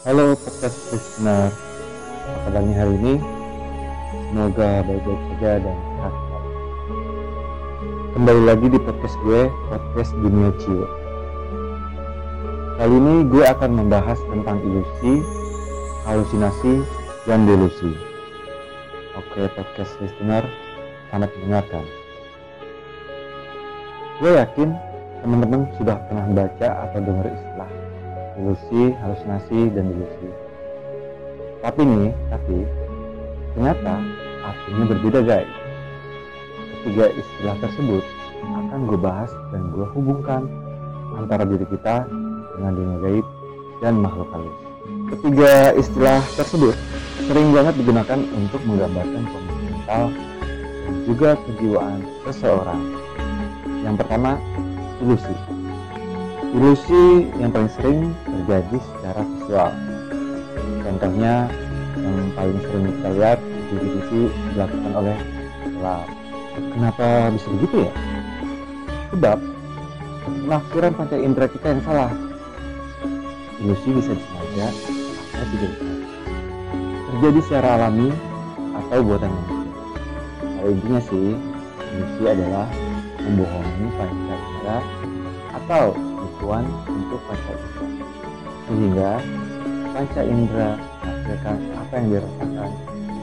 Halo podcast listener, apa hari ini? Semoga baik-baik saja dan sehat. Kembali lagi di podcast gue, podcast Dunia Cio. Kali ini gue akan membahas tentang ilusi, halusinasi, dan delusi. Oke podcast listener, selamat mendengarkan. Gue yakin teman-teman sudah pernah baca atau dengar istilah ilusi, halusinasi, dan delusi. Tapi nih, tapi ternyata artinya berbeda guys. Ketiga istilah tersebut akan gue bahas dan gue hubungkan antara diri kita dengan dunia gaib dan makhluk halus. Ketiga istilah tersebut sering banget digunakan untuk menggambarkan kondisi mental dan juga kejiwaan seseorang. Yang pertama, ilusi. Ilusi yang paling sering terjadi secara visual. Contohnya yang paling sering kita lihat di TV dilakukan oleh gelap. Kenapa bisa begitu ya? Sebab penafsiran panca indera kita yang salah. Ilusi bisa disengaja atau tidak. Terjadi secara alami atau buatan manusia. Pada intinya sih, ilusi adalah membohongi panca indera atau tipuan untuk panca indera. Sehingga panca indera menghasilkan apa yang dirasakan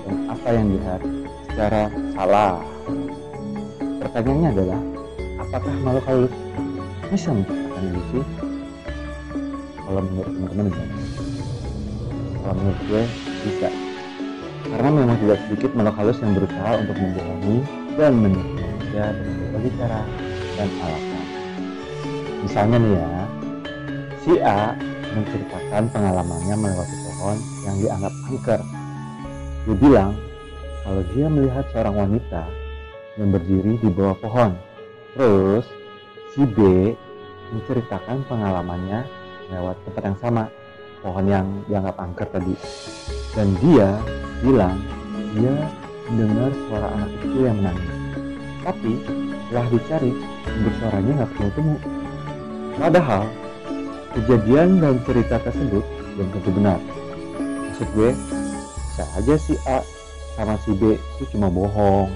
dan apa yang dilihat secara salah. Pertanyaannya adalah, apakah makhluk halus bisa menciptakan ilusi? Kalau menurut teman-teman gimana? Kalau menurut gue bisa. Karena memang tidak sedikit makhluk halus yang berusaha untuk membohongi dan menipu manusia dengan berbagai cara dan alasan. Misalnya nih ya, si A menceritakan pengalamannya melewati pohon yang dianggap angker. Dia bilang kalau dia melihat seorang wanita yang berdiri di bawah pohon. Terus si B menceritakan pengalamannya lewat tempat yang sama, pohon yang dianggap angker tadi. Dan dia bilang dia mendengar suara anak kecil yang menangis. Tapi setelah dicari, sumber suaranya nggak ketemu temu. Padahal kejadian dan cerita tersebut belum tentu benar. Maksud gue, bisa aja si A sama si B itu cuma bohong.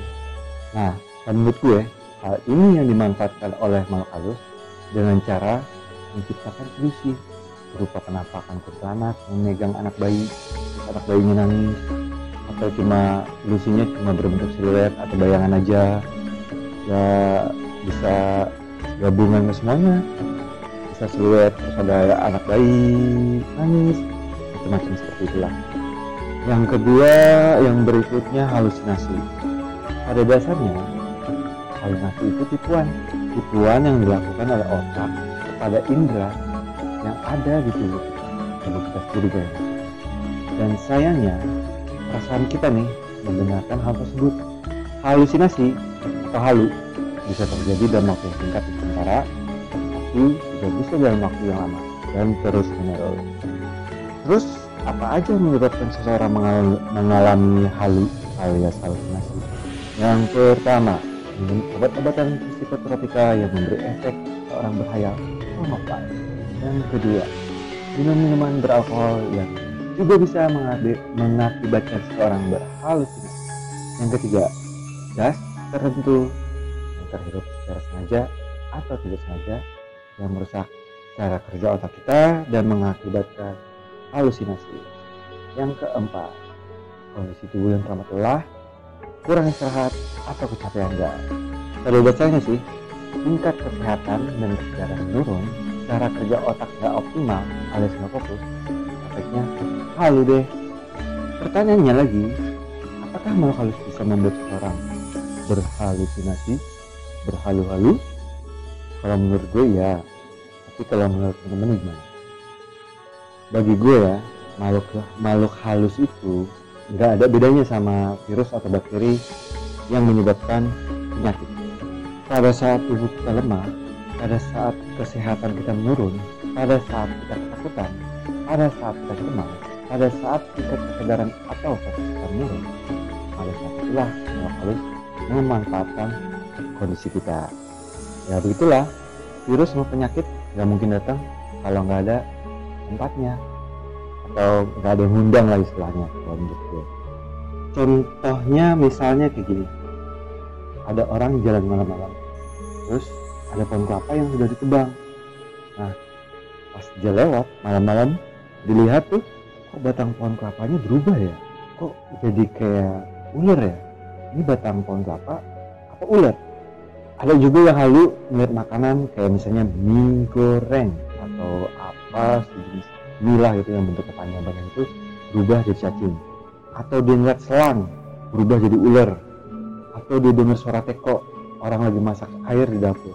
Nah, dan menurut gue, hal ini yang dimanfaatkan oleh makhluk halus dengan cara menciptakan ilusi berupa penampakan kuntilanak memegang anak bayi, anak bayinya nangis, atau cuma ilusinya cuma berbentuk siluet atau bayangan aja. Ya bisa gabungan ke semuanya. Bisa siluet terus ada anak bayi nangis, macam-macam seperti itulah. Yang kedua, yang berikutnya halusinasi. Pada dasarnya, halusinasi itu tipuan. Tipuan yang dilakukan oleh otak kepada indera yang ada di tubuh kita, tubuh kita sendiri guys. Dan sayangnya, perasaan kita nih mendengarkan hal tersebut. Halusinasi atau halu bisa terjadi dalam waktu yang singkat sementara, tapi juga bisa dalam waktu yang lama dan terus menerus. Terus apa aja yang menyebabkan seseorang mengalami, mengalami halu alias halusinasi? Yang pertama, minum obat-obatan psikotropika yang memberi efek seorang berhayal mabuk. Yang kedua, minum minuman beralkohol yang juga bisa mengakibatkan seseorang berhalusinasi. Yang ketiga, gas tertentu yang terhirup secara sengaja atau tidak sengaja yang merusak cara kerja otak kita dan mengakibatkan halusinasi. Yang keempat, kondisi tubuh yang teramat lelah, kurang istirahat, atau kecapean gas. Pada bacanya sih, tingkat kesehatan dan kesadaran menurun, cara kerja otak gak optimal alias nggak fokus, efeknya halu deh. Pertanyaannya lagi, apakah makhluk halus bisa membuat seseorang berhalusinasi, berhalu-halu? Kalau menurut gue ya, tapi kalau menurut teman-teman gimana? Bagi gue ya, makhluk makhluk halus itu nggak ada bedanya sama virus atau bakteri yang menyebabkan penyakit. Pada saat tubuh kita lemah, pada saat kesehatan kita menurun, pada saat kita ketakutan, pada saat kita cemas, pada saat tingkat kesadaran atau fokus kita menurun, pada saat itulah makhluk halus memanfaatkan kondisi kita. Ya begitulah, virus sama penyakit nggak mungkin datang kalau nggak ada tempatnya. atau nggak ada yang ngundang lah istilahnya kalau menurut contohnya misalnya kayak gini. Ada orang jalan malam-malam. Terus ada pohon kelapa yang sudah ditebang. Nah pas dia lewat malam-malam dilihat tuh kok batang pohon kelapanya berubah ya? Kok jadi kayak ular ya? Ini batang pohon kelapa apa ular ada juga yang halu melihat makanan kayak misalnya mie goreng atau apa sejenis mie gitu yang bentuk kepanjangan itu berubah jadi cacing. Atau dia ngeliat selang berubah jadi ular. Atau dia dengar suara teko orang lagi masak air di dapur.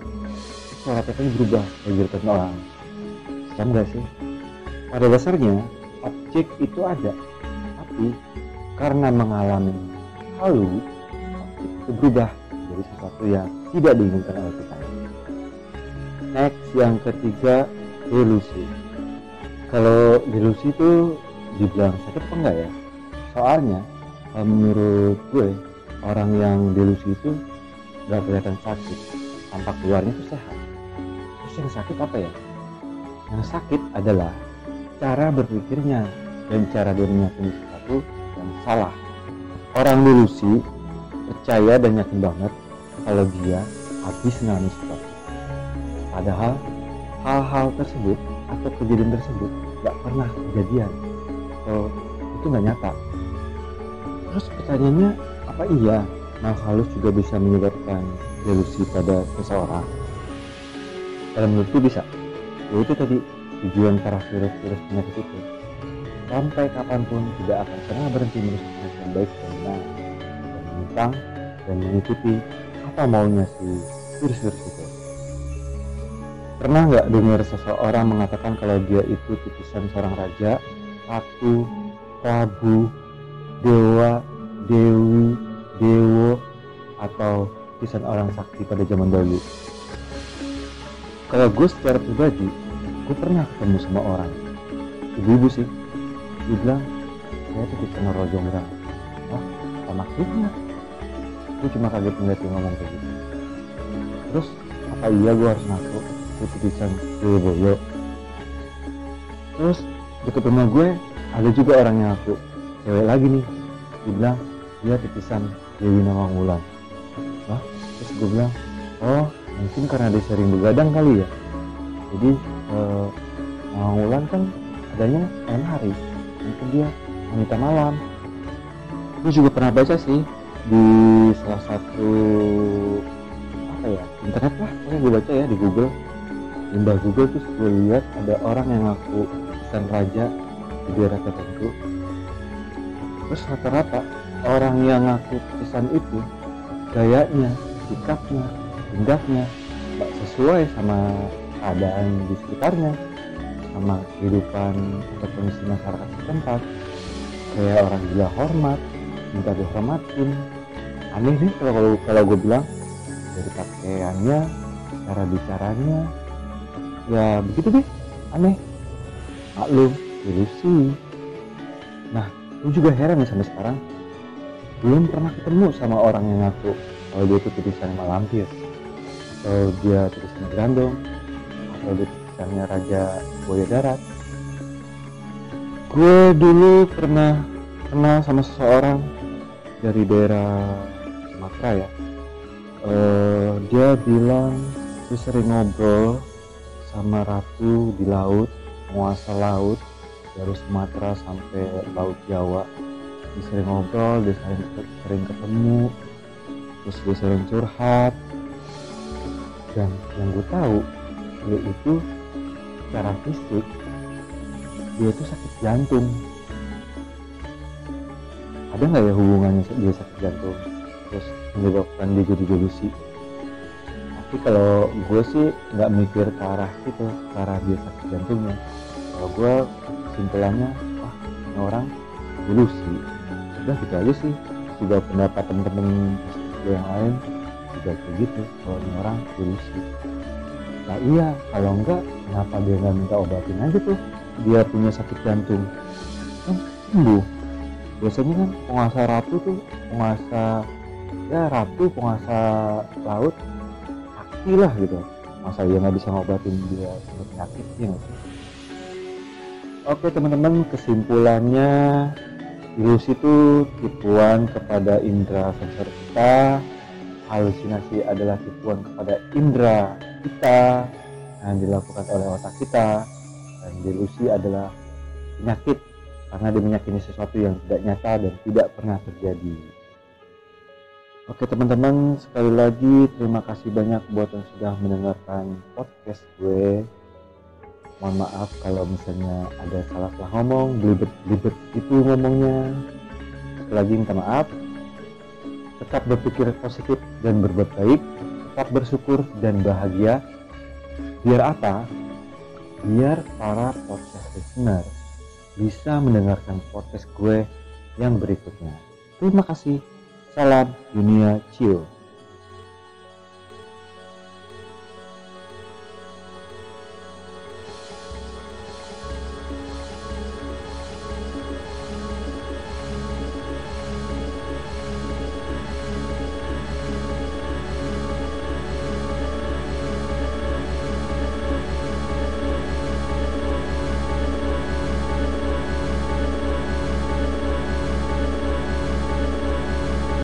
Suara teko berubah jadi orang. Sama gak sih? Pada dasarnya objek itu ada. Tapi karena mengalami halu objek itu berubah jadi sesuatu yang tidak diinginkan oleh kita. Next yang ketiga delusi. Kalau delusi itu dibilang sakit apa enggak ya? Soalnya menurut gue orang yang delusi itu nggak kelihatan sakit. Tampak luarnya itu sehat. Terus yang sakit apa ya? Yang sakit adalah cara berpikirnya dan cara dia meyakini sesuatu yang salah. Orang delusi percaya dan yakin banget kalau dia habis mengalami sesuatu. Padahal hal-hal tersebut atau kejadian tersebut gak pernah kejadian atau itu nggak nyata. Terus pertanyaannya apa iya makhluk halus juga bisa menyebabkan delusi pada seseorang? Dalam menurutku bisa. Yaitu tadi tujuan para virus-virus penyakit itu sampai kapan pun tidak akan pernah berhenti merusak yang baik dan benar dan menyimpang dan mengikuti apa maunya si virus-virus itu pernah nggak dengar seseorang mengatakan kalau dia itu titisan seorang raja? Ratu prabu dewa dewi dewo atau titisan orang sakti pada zaman dahulu? Kalau gue secara pribadi gue pernah ketemu sama orang. Ibu-ibu sih. Dia bilang saya sama Rojo Jonggrang. Oh apa maksudnya gue cuma kaget ngeliat dia ngomong kayak gitu. Terus apa iya gue harus ngaku gue titisan Boyo terus deket rumah gue ada juga orang yang aku cewek lagi nih. Dia bilang dia titisan Dewi Nawang Wah, terus gue bilang oh mungkin karena dia sering begadang kali ya? Jadi eh, Wulan kan adanya malam hari. Mungkin dia wanita malam. Gue juga pernah baca sih di salah satu apa ya internet lah pokoknya gue baca ya di Google. Limbah Google terus gue lihat ada orang yang ngaku pesan raja di daerah tertentu. Terus rata-rata orang yang ngaku pesan itu gayanya sikapnya tindaknya gak sesuai sama keadaan di sekitarnya sama kehidupan atau kondisi masyarakat setempat. Kayak orang gila hormat minta dihormatin aneh nih kalau kalau, kalau gue bilang. Dari pakaiannya cara bicaranya. Ya begitu deh. Aneh. Maklum ilusi. Nah gue juga heran nih sampai sekarang. Belum pernah ketemu sama orang yang ngaku kalau dia itu tulisan malampir atau dia tulisannya grandong produk misalnya Raja Buaya Darat. Gue dulu pernah kenal sama seseorang dari daerah Sumatera ya uh, dia bilang dia sering ngobrol sama ratu di laut penguasa laut dari Sumatera sampai Laut Jawa. Dia sering ngobrol dia sering, sering ketemu terus dia sering curhat. Dan yang gue tahu dia itu secara fisik dia itu sakit jantung. Ada nggak ya hubungannya dia sakit jantung terus menyebabkan dia jadi delusi. Tapi kalau gue sih nggak mikir ke arah itu ke arah dia sakit jantungnya. Kalau gue simpelannya ah ini orang delusi. Udah gitu aja sih. Juga pendapat temen-temen yang lain juga kayak gitu. Kalau ini orang delusi. Nah iya kalau enggak kenapa dia nggak minta obatin aja tuh? Dia punya sakit jantung. Kan sembuh. Biasanya kan penguasa ratu tuh penguasa ya ratu penguasa laut sakti lah gitu. Masa dia nggak bisa ngobatin dia punya penyakit ya nggak sih? Oke teman-teman, kesimpulannya ilusi itu tipuan kepada indera sensor kita, halusinasi adalah tipuan kepada indera kita yang dilakukan oleh otak kita, dan delusi adalah penyakit karena dia meyakini sesuatu yang tidak nyata dan tidak pernah terjadi. Oke teman-teman, sekali lagi terima kasih banyak buat yang sudah mendengarkan podcast gue. Mohon maaf kalau misalnya ada salah-salah ngomong, belibet-belibet itu ngomongnya. Sekali lagi minta maaf. Tetap berpikir positif dan berbuat baik, tetap bersyukur dan bahagia. Biar apa? Biar para podcast listener bisa mendengarkan podcast gue yang berikutnya. Terima kasih. Salam dunia chill.